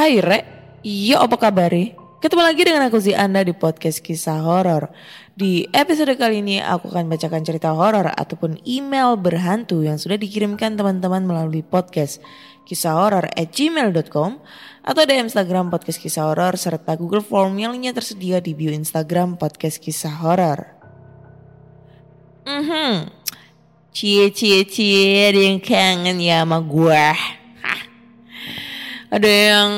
Hai Re, iya apa kabar Ketemu lagi dengan aku Zi Anda di podcast kisah horor. Di episode kali ini aku akan bacakan cerita horor ataupun email berhantu yang sudah dikirimkan teman-teman melalui podcast kisah horor at gmail.com atau di Instagram podcast kisah horor serta Google Form yang lainnya tersedia di bio Instagram podcast kisah horor. Mhm. Cie cie cie ada yang kangen ya sama gue. Ada yang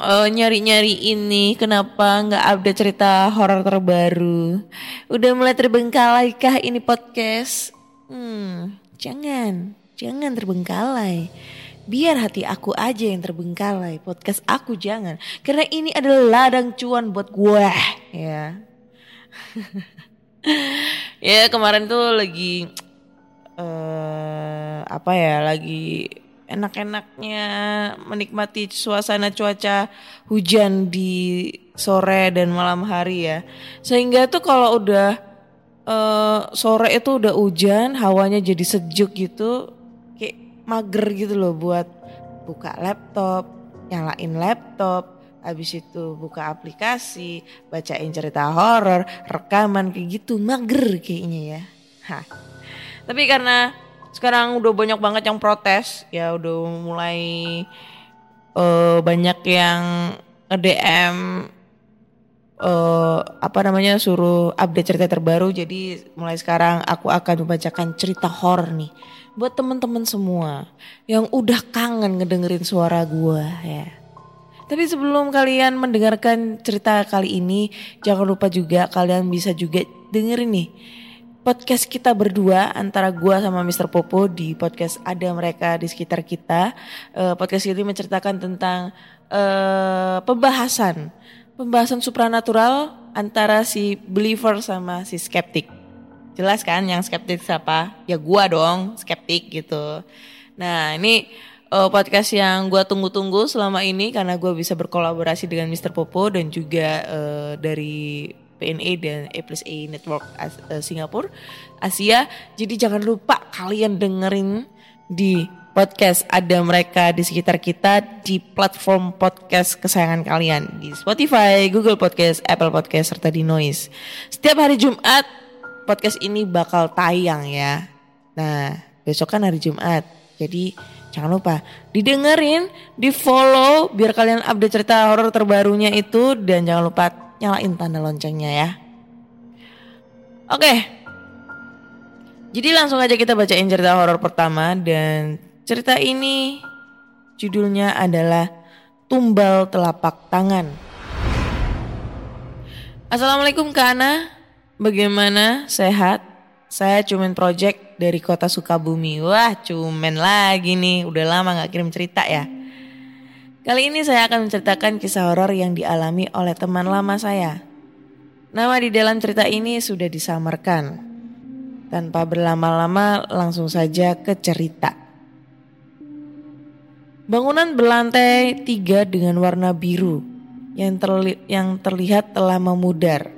eh, nyari-nyari ini kenapa nggak update cerita horor terbaru? Udah mulai terbengkalai kah ini podcast? Hmm, jangan, jangan terbengkalai. Biar hati aku aja yang terbengkalai, podcast aku jangan. Karena ini adalah ladang cuan buat gue, ya. ya kemarin tuh lagi eh apa ya lagi enak-enaknya menikmati suasana cuaca hujan di sore dan malam hari ya sehingga tuh kalau udah eh, sore itu udah hujan hawanya jadi sejuk gitu kayak mager gitu loh buat buka laptop nyalain laptop habis itu buka aplikasi bacain cerita horor rekaman kayak gitu mager kayaknya ya Hah. Tapi karena sekarang udah banyak banget yang protes, ya udah mulai eh, banyak yang nge-DM eh, apa namanya suruh update cerita terbaru. Jadi mulai sekarang aku akan membacakan cerita horor nih buat teman-teman semua yang udah kangen ngedengerin suara gua ya. Tapi sebelum kalian mendengarkan cerita kali ini, jangan lupa juga kalian bisa juga dengerin nih podcast kita berdua antara gua sama Mr. Popo di podcast ada mereka di sekitar kita. Eh, podcast ini menceritakan tentang eh, pembahasan pembahasan supranatural antara si believer sama si skeptik. Jelas kan yang skeptik siapa? Ya gua dong, skeptik gitu. Nah, ini eh, podcast yang gua tunggu-tunggu selama ini karena gua bisa berkolaborasi dengan Mr. Popo dan juga eh, dari PNA dan A plus A Network As- eh, Singapura Asia. Jadi jangan lupa kalian dengerin di podcast ada mereka di sekitar kita di platform podcast kesayangan kalian di Spotify, Google Podcast, Apple Podcast serta di Noise. Setiap hari Jumat podcast ini bakal tayang ya. Nah, besok kan hari Jumat. Jadi jangan lupa didengerin, di follow biar kalian update cerita horor terbarunya itu dan jangan lupa nyalain tanda loncengnya ya. Oke. Jadi langsung aja kita bacain cerita horor pertama dan cerita ini judulnya adalah Tumbal Telapak Tangan. Assalamualaikum Kak Ana, bagaimana? Sehat? Saya Cumen Project dari kota Sukabumi. Wah Cumen lagi nih, udah lama gak kirim cerita ya. Kali ini saya akan menceritakan kisah horor yang dialami oleh teman lama saya. Nama di dalam cerita ini sudah disamarkan. Tanpa berlama-lama langsung saja ke cerita. Bangunan berlantai tiga dengan warna biru yang, terli yang terlihat telah memudar.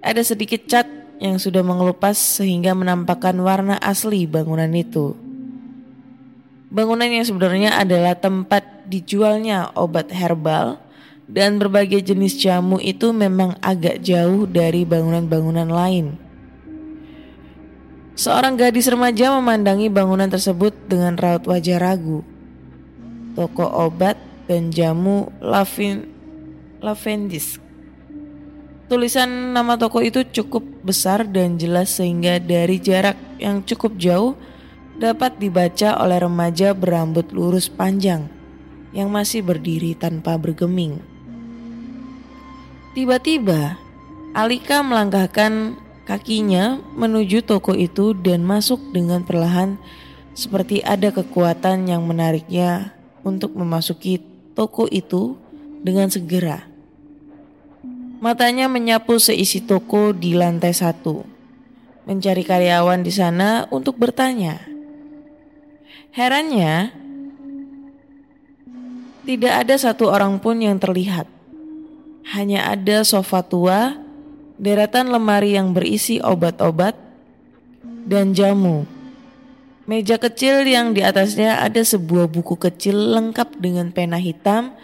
Ada sedikit cat yang sudah mengelupas sehingga menampakkan warna asli bangunan itu. Bangunan yang sebenarnya adalah tempat dijualnya obat herbal dan berbagai jenis jamu itu memang agak jauh dari bangunan-bangunan lain. Seorang gadis remaja memandangi bangunan tersebut dengan raut wajah ragu. Toko obat dan jamu Lavin, Lavendis. Tulisan nama toko itu cukup besar dan jelas sehingga dari jarak yang cukup jauh dapat dibaca oleh remaja berambut lurus panjang yang masih berdiri tanpa bergeming. Tiba-tiba, Alika melangkahkan kakinya menuju toko itu dan masuk dengan perlahan seperti ada kekuatan yang menariknya untuk memasuki toko itu dengan segera. Matanya menyapu seisi toko di lantai satu, mencari karyawan di sana untuk bertanya. Herannya, tidak ada satu orang pun yang terlihat. Hanya ada sofa tua, deretan lemari yang berisi obat-obat, dan jamu. Meja kecil yang di atasnya ada sebuah buku kecil lengkap dengan pena hitam,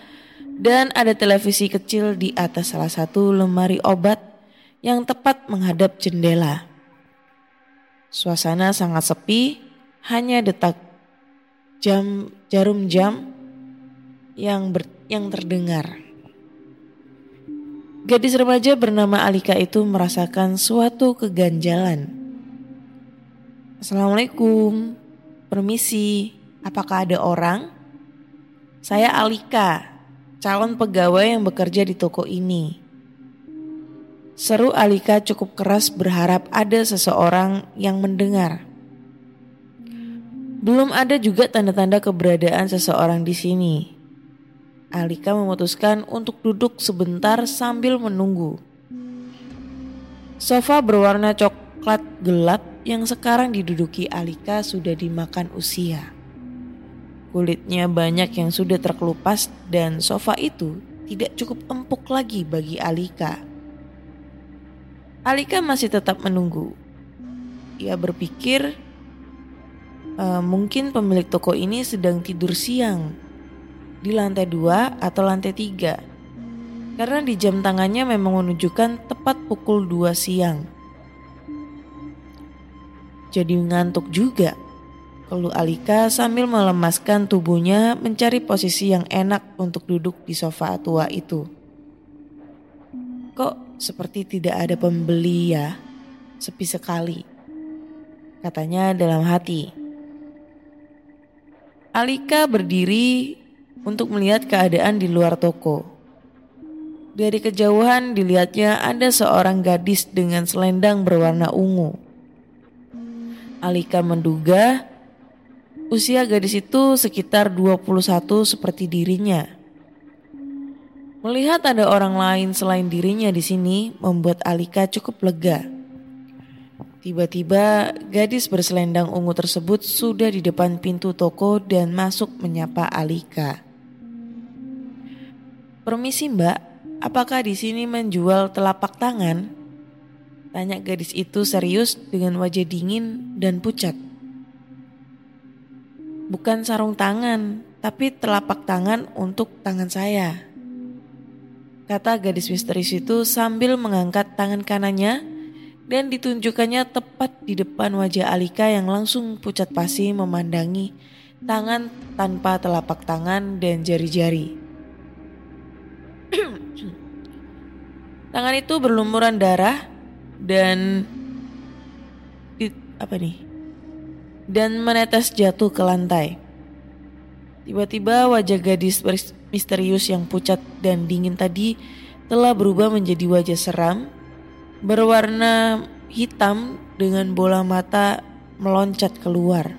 dan ada televisi kecil di atas salah satu lemari obat yang tepat menghadap jendela. Suasana sangat sepi, hanya detak jam jarum jam yang ber, yang terdengar. Gadis remaja bernama Alika itu merasakan suatu keganjalan. Assalamualaikum, permisi, apakah ada orang? Saya Alika, calon pegawai yang bekerja di toko ini. Seru Alika cukup keras berharap ada seseorang yang mendengar. Belum ada juga tanda-tanda keberadaan seseorang di sini. Alika memutuskan untuk duduk sebentar sambil menunggu. Sofa berwarna coklat gelap yang sekarang diduduki Alika sudah dimakan usia. Kulitnya banyak yang sudah terkelupas dan sofa itu tidak cukup empuk lagi bagi Alika. Alika masih tetap menunggu. Ia berpikir uh, mungkin pemilik toko ini sedang tidur siang di lantai dua atau lantai tiga. Karena di jam tangannya memang menunjukkan tepat pukul 2 siang. Jadi ngantuk juga. Keluh Alika sambil melemaskan tubuhnya mencari posisi yang enak untuk duduk di sofa tua itu. Kok seperti tidak ada pembeli ya? Sepi sekali. Katanya dalam hati. Alika berdiri untuk melihat keadaan di luar toko. Dari kejauhan dilihatnya ada seorang gadis dengan selendang berwarna ungu. Alika menduga usia gadis itu sekitar 21 seperti dirinya. Melihat ada orang lain selain dirinya di sini membuat Alika cukup lega. Tiba-tiba gadis berselendang ungu tersebut sudah di depan pintu toko dan masuk menyapa Alika. Permisi mbak, apakah di sini menjual telapak tangan? Tanya gadis itu serius dengan wajah dingin dan pucat. Bukan sarung tangan, tapi telapak tangan untuk tangan saya. Kata gadis misterius itu sambil mengangkat tangan kanannya dan ditunjukkannya tepat di depan wajah Alika yang langsung pucat pasi memandangi tangan tanpa telapak tangan dan jari-jari. Tangan itu berlumuran darah dan di, apa nih? Dan menetes jatuh ke lantai. Tiba-tiba wajah gadis misterius yang pucat dan dingin tadi telah berubah menjadi wajah seram berwarna hitam dengan bola mata meloncat keluar.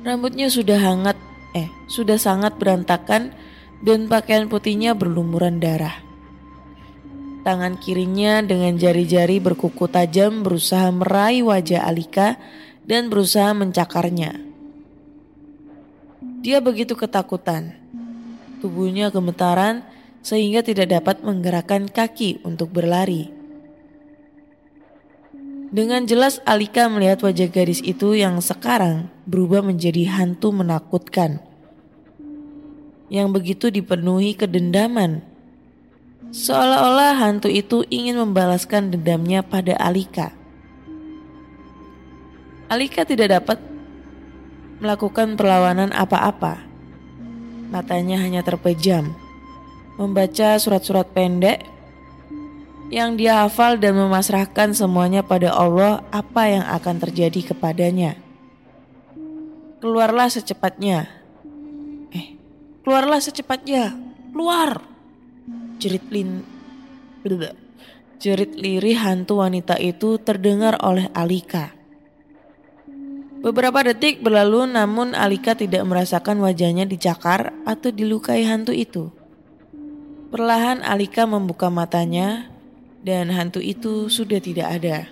Rambutnya sudah hangat, eh, sudah sangat berantakan dan pakaian putihnya berlumuran darah. Tangan kirinya dengan jari-jari berkuku tajam berusaha meraih wajah Alika dan berusaha mencakarnya. Dia begitu ketakutan. Tubuhnya gemetaran sehingga tidak dapat menggerakkan kaki untuk berlari. Dengan jelas Alika melihat wajah gadis itu yang sekarang berubah menjadi hantu menakutkan. Yang begitu dipenuhi kedendaman. Seolah-olah hantu itu ingin membalaskan dendamnya pada Alika. Alika tidak dapat melakukan perlawanan apa-apa. Matanya hanya terpejam membaca surat-surat pendek yang dia hafal dan memasrahkan semuanya pada Allah apa yang akan terjadi kepadanya. Keluarlah secepatnya. Keluarlah secepatnya. Keluar. Jerit lin Jerit lirih hantu wanita itu terdengar oleh Alika. Beberapa detik berlalu namun Alika tidak merasakan wajahnya dicakar atau dilukai hantu itu. Perlahan Alika membuka matanya dan hantu itu sudah tidak ada.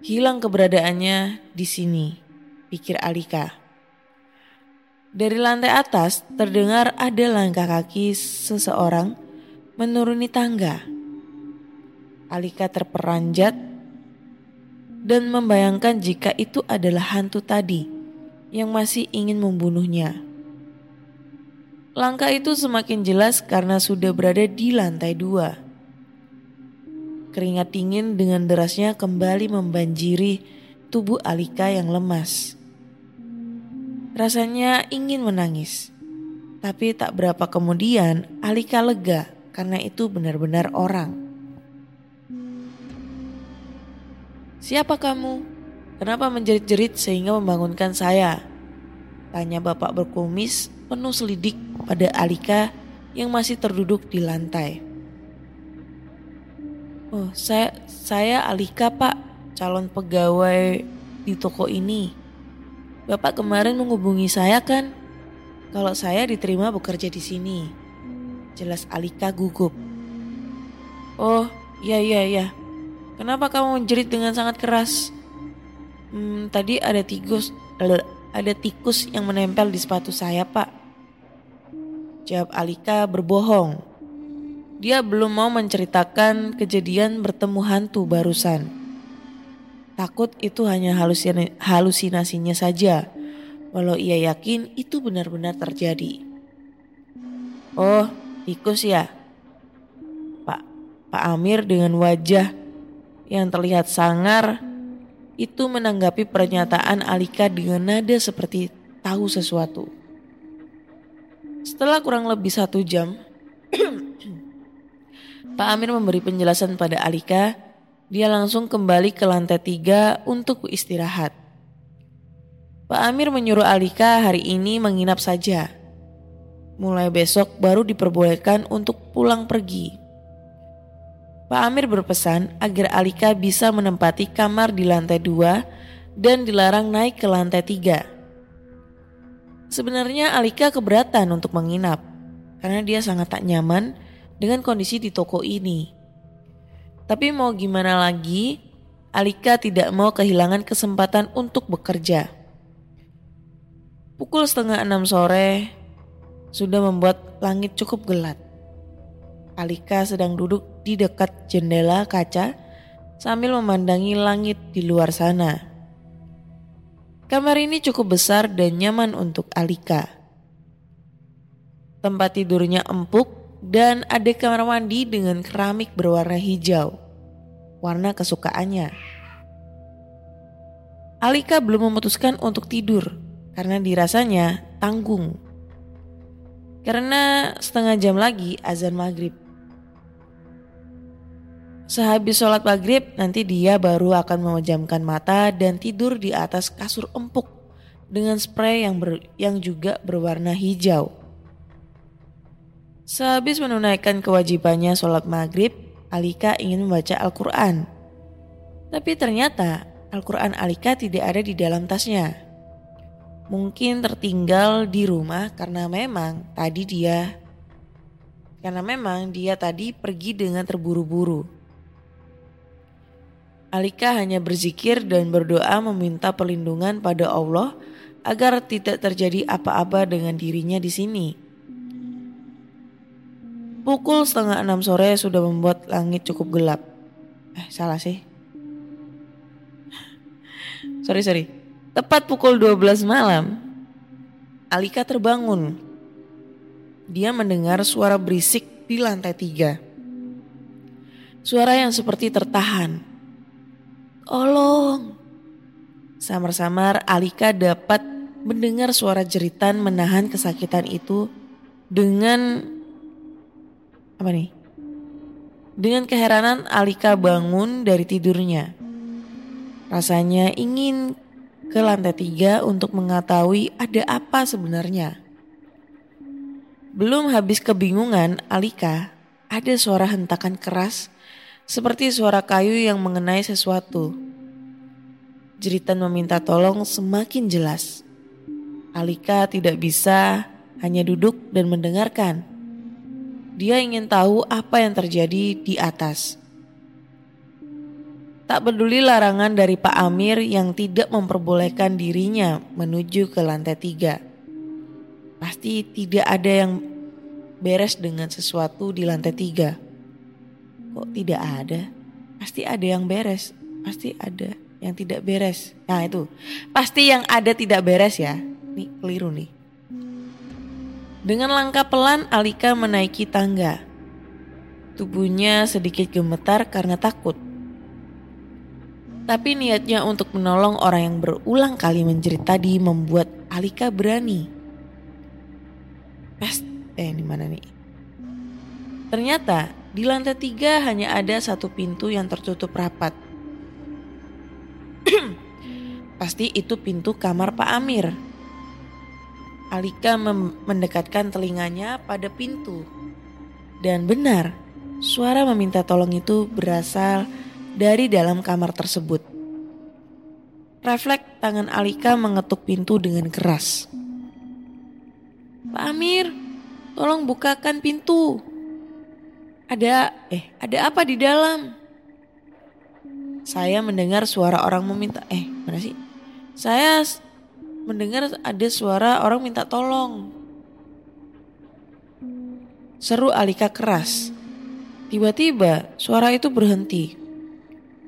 Hilang keberadaannya di sini, pikir Alika. Dari lantai atas terdengar ada langkah kaki seseorang menuruni tangga. Alika terperanjat dan membayangkan jika itu adalah hantu tadi yang masih ingin membunuhnya. Langkah itu semakin jelas karena sudah berada di lantai dua. Keringat dingin dengan derasnya kembali membanjiri tubuh Alika yang lemas. Rasanya ingin menangis. Tapi tak berapa kemudian Alika lega karena itu benar-benar orang. Siapa kamu? Kenapa menjerit-jerit sehingga membangunkan saya? Tanya bapak berkumis penuh selidik pada Alika yang masih terduduk di lantai. Oh, saya saya Alika, Pak, calon pegawai di toko ini. Bapak kemarin menghubungi saya kan? Kalau saya diterima bekerja di sini. Jelas Alika gugup. Oh, iya iya iya. Kenapa kamu menjerit dengan sangat keras? Hmm, tadi ada tikus, ada tikus yang menempel di sepatu saya, Pak. Jawab Alika berbohong. Dia belum mau menceritakan kejadian bertemu hantu barusan. Takut itu hanya halusinasinya saja, walau ia yakin itu benar-benar terjadi. Oh, tikus ya? Pak, Pak Amir dengan wajah yang terlihat sangar itu menanggapi pernyataan Alika dengan nada seperti tahu sesuatu. Setelah kurang lebih satu jam, Pak Amir memberi penjelasan pada Alika. Dia langsung kembali ke lantai tiga untuk istirahat. Pak Amir menyuruh Alika hari ini menginap saja. Mulai besok baru diperbolehkan untuk pulang pergi. Pak Amir berpesan agar Alika bisa menempati kamar di lantai dua dan dilarang naik ke lantai tiga. Sebenarnya Alika keberatan untuk menginap karena dia sangat tak nyaman dengan kondisi di toko ini. Tapi mau gimana lagi, Alika tidak mau kehilangan kesempatan untuk bekerja. Pukul setengah enam sore sudah membuat langit cukup gelap. Alika sedang duduk di dekat jendela kaca sambil memandangi langit di luar sana. Kamar ini cukup besar dan nyaman untuk Alika. Tempat tidurnya empuk dan ada kamar mandi dengan keramik berwarna hijau, warna kesukaannya. Alika belum memutuskan untuk tidur karena dirasanya tanggung. Karena setengah jam lagi azan maghrib. Sehabis sholat maghrib, nanti dia baru akan memejamkan mata dan tidur di atas kasur empuk dengan spray yang, ber, yang juga berwarna hijau. Sehabis menunaikan kewajibannya sholat maghrib, Alika ingin membaca Al-Quran. Tapi ternyata Al-Quran Alika tidak ada di dalam tasnya. Mungkin tertinggal di rumah karena memang tadi dia Karena memang dia tadi pergi dengan terburu-buru. Alika hanya berzikir dan berdoa meminta perlindungan pada Allah agar tidak terjadi apa-apa dengan dirinya di sini. Pukul setengah enam sore sudah membuat langit cukup gelap. Eh, salah sih. sorry, sorry. Tepat pukul 12 malam, Alika terbangun. Dia mendengar suara berisik di lantai tiga. Suara yang seperti tertahan. Tolong. Samar-samar Alika dapat mendengar suara jeritan menahan kesakitan itu dengan apa nih? Dengan keheranan Alika bangun dari tidurnya. Rasanya ingin ke lantai tiga untuk mengetahui ada apa sebenarnya. Belum habis kebingungan Alika, ada suara hentakan keras seperti suara kayu yang mengenai sesuatu. Jeritan meminta tolong semakin jelas. Alika tidak bisa hanya duduk dan mendengarkan. Dia ingin tahu apa yang terjadi di atas. Tak peduli larangan dari Pak Amir yang tidak memperbolehkan dirinya menuju ke lantai tiga. Pasti tidak ada yang beres dengan sesuatu di lantai tiga. Kok tidak ada? Pasti ada yang beres. Pasti ada yang tidak beres. Nah itu. Pasti yang ada tidak beres ya. Nih keliru nih. Dengan langkah pelan Alika menaiki tangga. Tubuhnya sedikit gemetar karena takut. Tapi niatnya untuk menolong orang yang berulang kali menjerit tadi membuat Alika berani. Pest, eh di mana nih? Ternyata di lantai tiga hanya ada satu pintu yang tertutup rapat. Pasti itu pintu kamar Pak Amir. Alika mendekatkan telinganya pada pintu. Dan benar, suara meminta tolong itu berasal dari dalam kamar tersebut. Refleks tangan Alika mengetuk pintu dengan keras. Pak Amir, tolong bukakan pintu. Ada, eh, ada apa di dalam? Saya mendengar suara orang meminta, eh, mana sih? Saya mendengar ada suara orang minta tolong. Seru Alika keras. Tiba-tiba suara itu berhenti.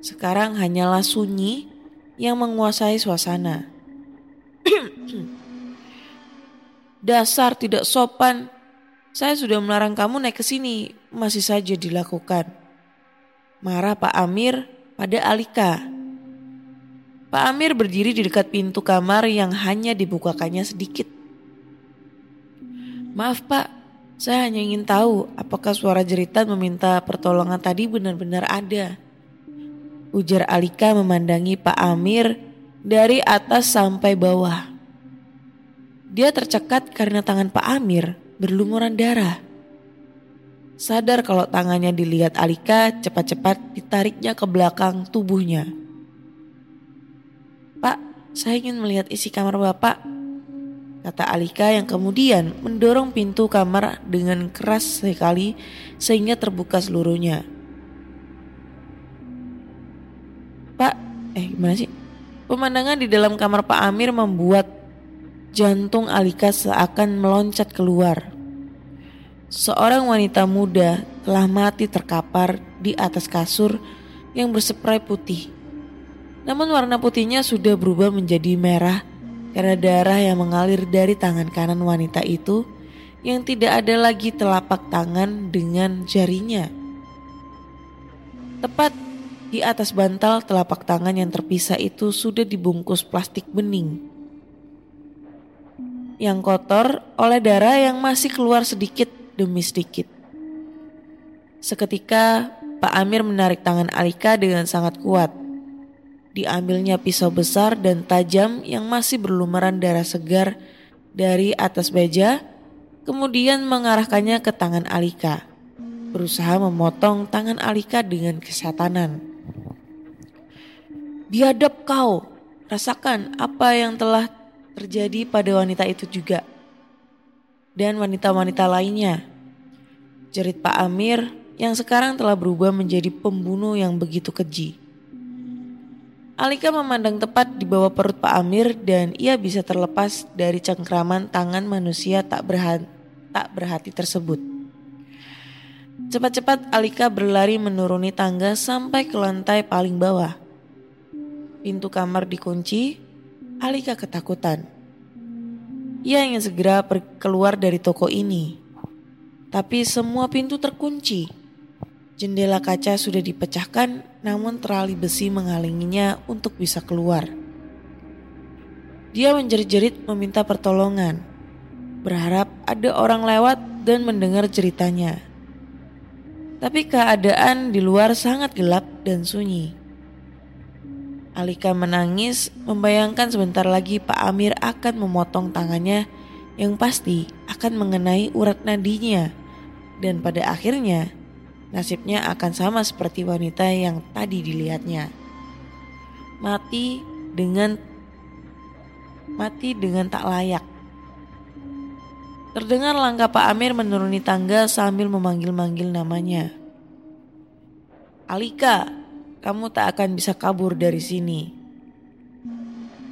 Sekarang hanyalah sunyi yang menguasai suasana. Dasar tidak sopan. Saya sudah melarang kamu naik ke sini, masih saja dilakukan. Marah Pak Amir pada Alika. Pak Amir berdiri di dekat pintu kamar yang hanya dibukakannya sedikit. Maaf Pak, saya hanya ingin tahu apakah suara jeritan meminta pertolongan tadi benar-benar ada. Ujar Alika memandangi Pak Amir dari atas sampai bawah. Dia tercekat karena tangan Pak Amir berlumuran darah. Sadar kalau tangannya dilihat Alika cepat-cepat ditariknya ke belakang tubuhnya. Saya ingin melihat isi kamar Bapak. Kata Alika yang kemudian mendorong pintu kamar dengan keras sekali sehingga terbuka seluruhnya. Pak, eh gimana sih? Pemandangan di dalam kamar Pak Amir membuat jantung Alika seakan meloncat keluar. Seorang wanita muda telah mati terkapar di atas kasur yang berseprai putih. Namun warna putihnya sudah berubah menjadi merah karena darah yang mengalir dari tangan kanan wanita itu yang tidak ada lagi telapak tangan dengan jarinya. Tepat di atas bantal telapak tangan yang terpisah itu sudah dibungkus plastik bening. Yang kotor oleh darah yang masih keluar sedikit demi sedikit. Seketika Pak Amir menarik tangan Alika dengan sangat kuat. Diambilnya pisau besar dan tajam yang masih berlumuran darah segar dari atas meja, kemudian mengarahkannya ke tangan Alika. Berusaha memotong tangan Alika dengan kesatanan. Biadab kau, rasakan apa yang telah terjadi pada wanita itu juga. Dan wanita-wanita lainnya. Jerit Pak Amir yang sekarang telah berubah menjadi pembunuh yang begitu keji. Alika memandang tepat di bawah perut Pak Amir dan ia bisa terlepas dari cengkraman tangan manusia tak, berhati, tak berhati tersebut. Cepat-cepat Alika berlari menuruni tangga sampai ke lantai paling bawah. Pintu kamar dikunci, Alika ketakutan. Ia ingin segera keluar dari toko ini. Tapi semua pintu terkunci. Jendela kaca sudah dipecahkan namun terali besi menghalanginya untuk bisa keluar. Dia menjerit-jerit meminta pertolongan. Berharap ada orang lewat dan mendengar ceritanya. Tapi keadaan di luar sangat gelap dan sunyi. Alika menangis membayangkan sebentar lagi Pak Amir akan memotong tangannya yang pasti akan mengenai urat nadinya dan pada akhirnya nasibnya akan sama seperti wanita yang tadi dilihatnya. Mati dengan mati dengan tak layak. Terdengar langkah Pak Amir menuruni tangga sambil memanggil-manggil namanya. Alika, kamu tak akan bisa kabur dari sini.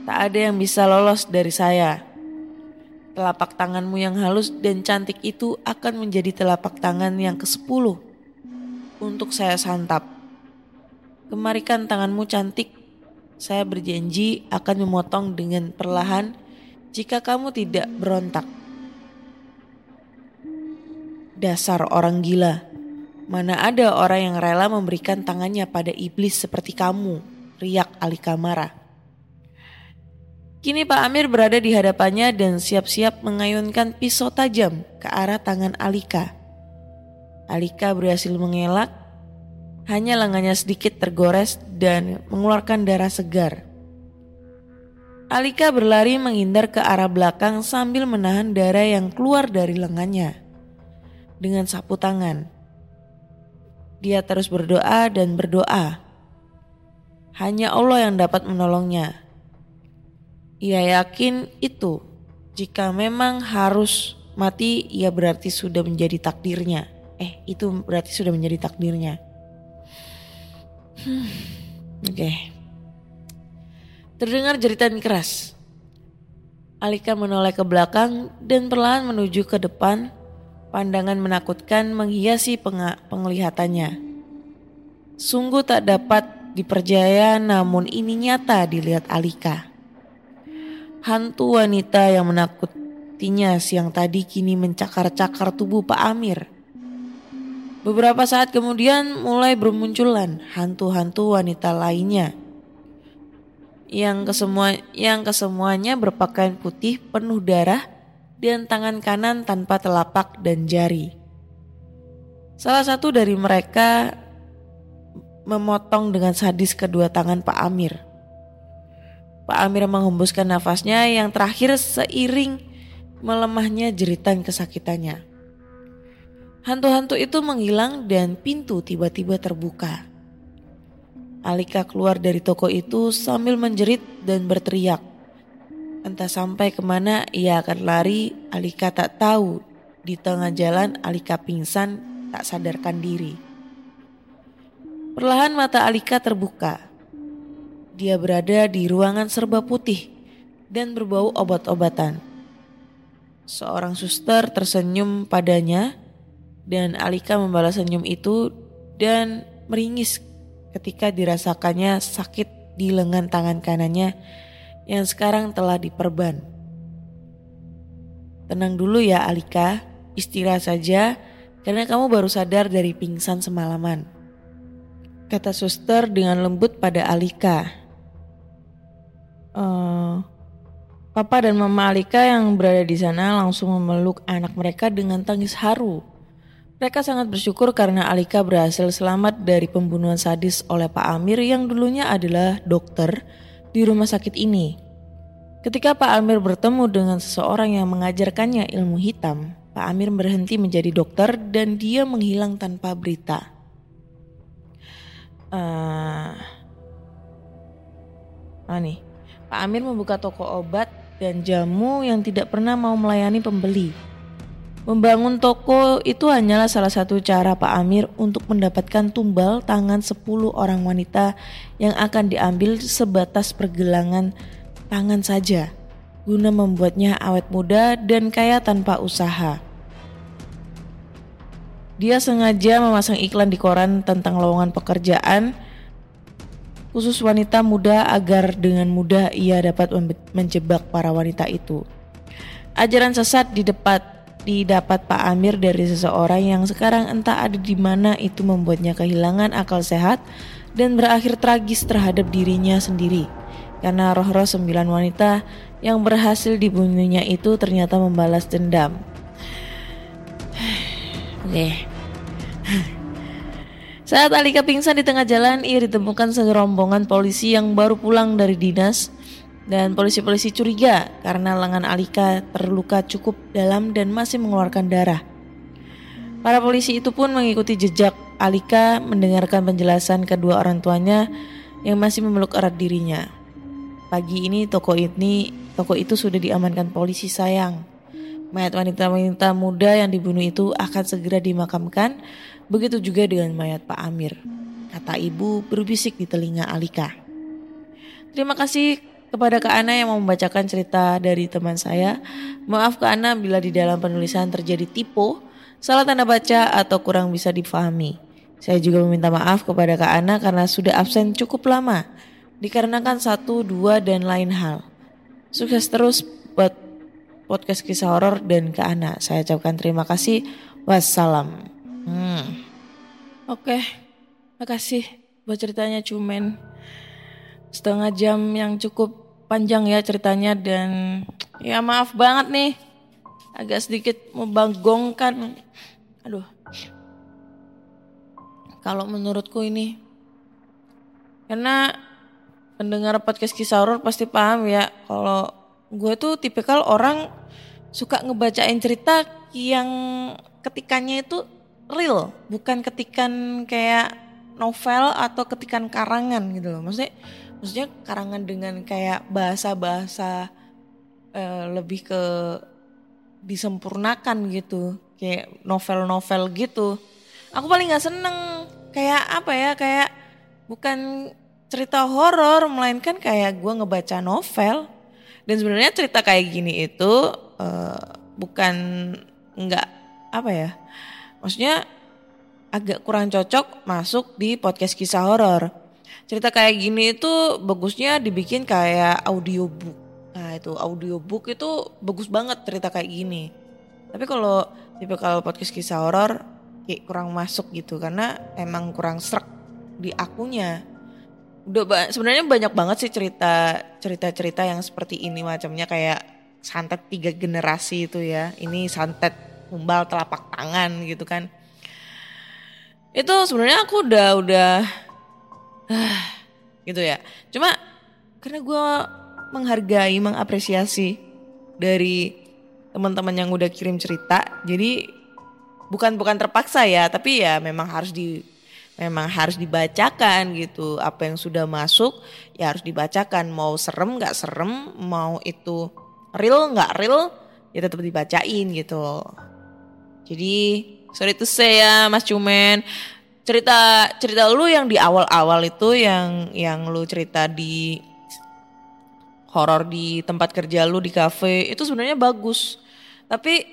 Tak ada yang bisa lolos dari saya. Telapak tanganmu yang halus dan cantik itu akan menjadi telapak tangan yang ke-10 untuk saya santap. Kemarikan tanganmu cantik. Saya berjanji akan memotong dengan perlahan jika kamu tidak berontak. Dasar orang gila. Mana ada orang yang rela memberikan tangannya pada iblis seperti kamu, riak Alika marah. Kini Pak Amir berada di hadapannya dan siap-siap mengayunkan pisau tajam ke arah tangan Alika. Alika berhasil mengelak, hanya lengannya sedikit tergores dan mengeluarkan darah segar. Alika berlari menghindar ke arah belakang sambil menahan darah yang keluar dari lengannya dengan sapu tangan. Dia terus berdoa dan berdoa. Hanya Allah yang dapat menolongnya. Ia yakin itu. Jika memang harus mati, ia berarti sudah menjadi takdirnya. Eh, itu berarti sudah menjadi takdirnya. Hmm, Oke. Okay. Terdengar jeritan keras. Alika menoleh ke belakang dan perlahan menuju ke depan. Pandangan menakutkan menghiasi penglihatannya. Sungguh tak dapat dipercaya namun ini nyata dilihat Alika. Hantu wanita yang menakutinya siang tadi kini mencakar-cakar tubuh Pak Amir. Beberapa saat kemudian mulai bermunculan hantu-hantu wanita lainnya. Yang kesemua yang kesemuanya berpakaian putih penuh darah dan tangan kanan tanpa telapak dan jari. Salah satu dari mereka memotong dengan sadis kedua tangan Pak Amir. Pak Amir menghembuskan nafasnya yang terakhir seiring melemahnya jeritan kesakitannya. Hantu-hantu itu menghilang dan pintu tiba-tiba terbuka. Alika keluar dari toko itu sambil menjerit dan berteriak. Entah sampai ke mana ia akan lari, Alika tak tahu. Di tengah jalan Alika pingsan tak sadarkan diri. Perlahan mata Alika terbuka. Dia berada di ruangan serba putih dan berbau obat-obatan. Seorang suster tersenyum padanya dan Alika membalas senyum itu dan meringis ketika dirasakannya sakit di lengan tangan kanannya yang sekarang telah diperban. Tenang dulu ya Alika, istirahat saja karena kamu baru sadar dari pingsan semalaman. Kata suster dengan lembut pada Alika uh, Papa dan Mama Alika yang berada di sana langsung memeluk anak mereka dengan tangis haru. Mereka sangat bersyukur karena Alika berhasil selamat dari pembunuhan sadis oleh Pak Amir yang dulunya adalah dokter di rumah sakit ini. Ketika Pak Amir bertemu dengan seseorang yang mengajarkannya ilmu hitam, Pak Amir berhenti menjadi dokter dan dia menghilang tanpa berita. Uh, ah nih, Pak Amir membuka toko obat dan jamu yang tidak pernah mau melayani pembeli. Membangun toko itu hanyalah salah satu cara Pak Amir untuk mendapatkan tumbal tangan 10 orang wanita yang akan diambil sebatas pergelangan tangan saja guna membuatnya awet muda dan kaya tanpa usaha. Dia sengaja memasang iklan di koran tentang lowongan pekerjaan khusus wanita muda agar dengan mudah ia dapat menjebak para wanita itu. Ajaran sesat di depan didapat Pak Amir dari seseorang yang sekarang entah ada di mana itu membuatnya kehilangan akal sehat dan berakhir tragis terhadap dirinya sendiri. Karena roh-roh sembilan wanita yang berhasil dibunuhnya itu ternyata membalas dendam. Oke. Saat Alika pingsan di tengah jalan, ia ditemukan segerombongan polisi yang baru pulang dari dinas dan polisi-polisi curiga karena lengan Alika terluka cukup dalam dan masih mengeluarkan darah. Para polisi itu pun mengikuti jejak Alika mendengarkan penjelasan kedua orang tuanya yang masih memeluk erat dirinya. Pagi ini toko ini toko itu sudah diamankan polisi sayang. Mayat wanita-wanita muda yang dibunuh itu akan segera dimakamkan, begitu juga dengan mayat Pak Amir. Kata ibu berbisik di telinga Alika. Terima kasih kepada Kak Ana yang membacakan cerita dari teman saya. Maaf Kak Ana bila di dalam penulisan terjadi tipe, salah tanda baca atau kurang bisa difahami. Saya juga meminta maaf kepada Kak Ana karena sudah absen cukup lama, dikarenakan satu, dua, dan lain hal. Sukses terus buat podcast kisah horor dan Kak Ana. Saya ucapkan terima kasih. Wassalam. Hmm. Oke, makasih buat ceritanya Cumen setengah jam yang cukup panjang ya ceritanya dan ya maaf banget nih agak sedikit membanggongkan aduh. Kalau menurutku ini karena pendengar podcast kisah horor pasti paham ya kalau gue tuh tipikal orang suka ngebacain cerita yang ketikannya itu real bukan ketikan kayak novel atau ketikan karangan gitu loh. Maksudnya maksudnya karangan dengan kayak bahasa-bahasa uh, lebih ke disempurnakan gitu. Kayak novel-novel gitu. Aku paling nggak seneng. Kayak apa ya? Kayak bukan cerita horor melainkan kayak gue ngebaca novel. Dan sebenarnya cerita kayak gini itu uh, bukan nggak apa ya? Maksudnya agak kurang cocok masuk di podcast kisah horor cerita kayak gini itu bagusnya dibikin kayak audiobook. Nah itu audiobook itu bagus banget cerita kayak gini. Tapi kalau tipe kalau podcast kisah horor kayak kurang masuk gitu karena emang kurang serak di akunya. Udah ba sebenarnya banyak banget sih cerita cerita-cerita yang seperti ini macamnya kayak santet tiga generasi itu ya. Ini santet umbal telapak tangan gitu kan. Itu sebenarnya aku udah udah gitu ya. Cuma karena gue menghargai, mengapresiasi dari teman-teman yang udah kirim cerita, jadi bukan bukan terpaksa ya, tapi ya memang harus di memang harus dibacakan gitu. Apa yang sudah masuk ya harus dibacakan. Mau serem nggak serem, mau itu real nggak real, ya tetap dibacain gitu. Jadi sorry to say ya Mas Cumen, cerita cerita lu yang di awal-awal itu yang yang lu cerita di horor di tempat kerja lu di kafe itu sebenarnya bagus. Tapi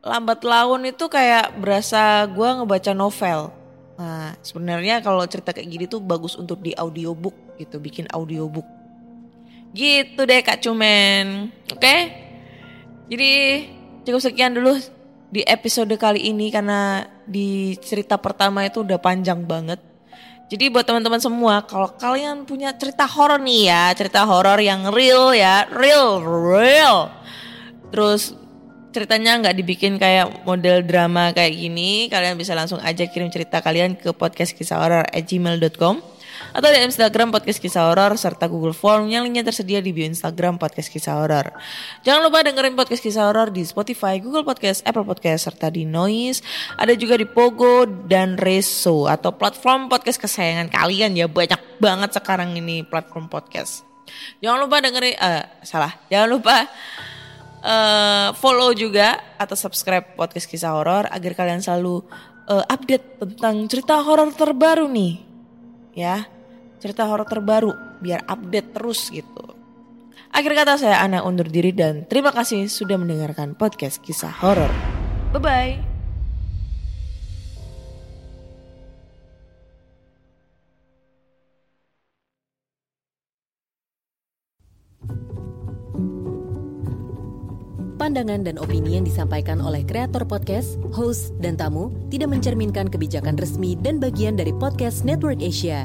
lambat laun itu kayak berasa gua ngebaca novel. Nah sebenarnya kalau cerita kayak gini tuh bagus untuk di audiobook gitu bikin audiobook. Gitu deh kak cumen. Oke? Okay? jadi cukup sekian dulu di episode kali ini karena di cerita pertama itu udah panjang banget. Jadi buat teman-teman semua, kalau kalian punya cerita horor nih ya, cerita horor yang real ya, real, real. Terus ceritanya nggak dibikin kayak model drama kayak gini, kalian bisa langsung aja kirim cerita kalian ke podcast kisah horor gmail.com atau di Instagram Podcast Kisah Horor serta Google Form yang linknya tersedia di bio Instagram Podcast Kisah Horor. Jangan lupa dengerin Podcast Kisah Horor di Spotify, Google Podcast, Apple Podcast serta di Noise. Ada juga di Pogo dan Reso atau platform podcast kesayangan kalian ya banyak banget sekarang ini platform podcast. Jangan lupa dengerin, uh, salah, jangan lupa eh, follow juga atau subscribe podcast kisah horor agar kalian selalu eh, update tentang cerita horor terbaru nih. Ya, cerita horor terbaru biar update terus gitu. Akhir kata saya Ana undur diri dan terima kasih sudah mendengarkan podcast kisah horor. Bye bye. Pandangan dan opini yang disampaikan oleh kreator podcast, host, dan tamu tidak mencerminkan kebijakan resmi dan bagian dari podcast Network Asia.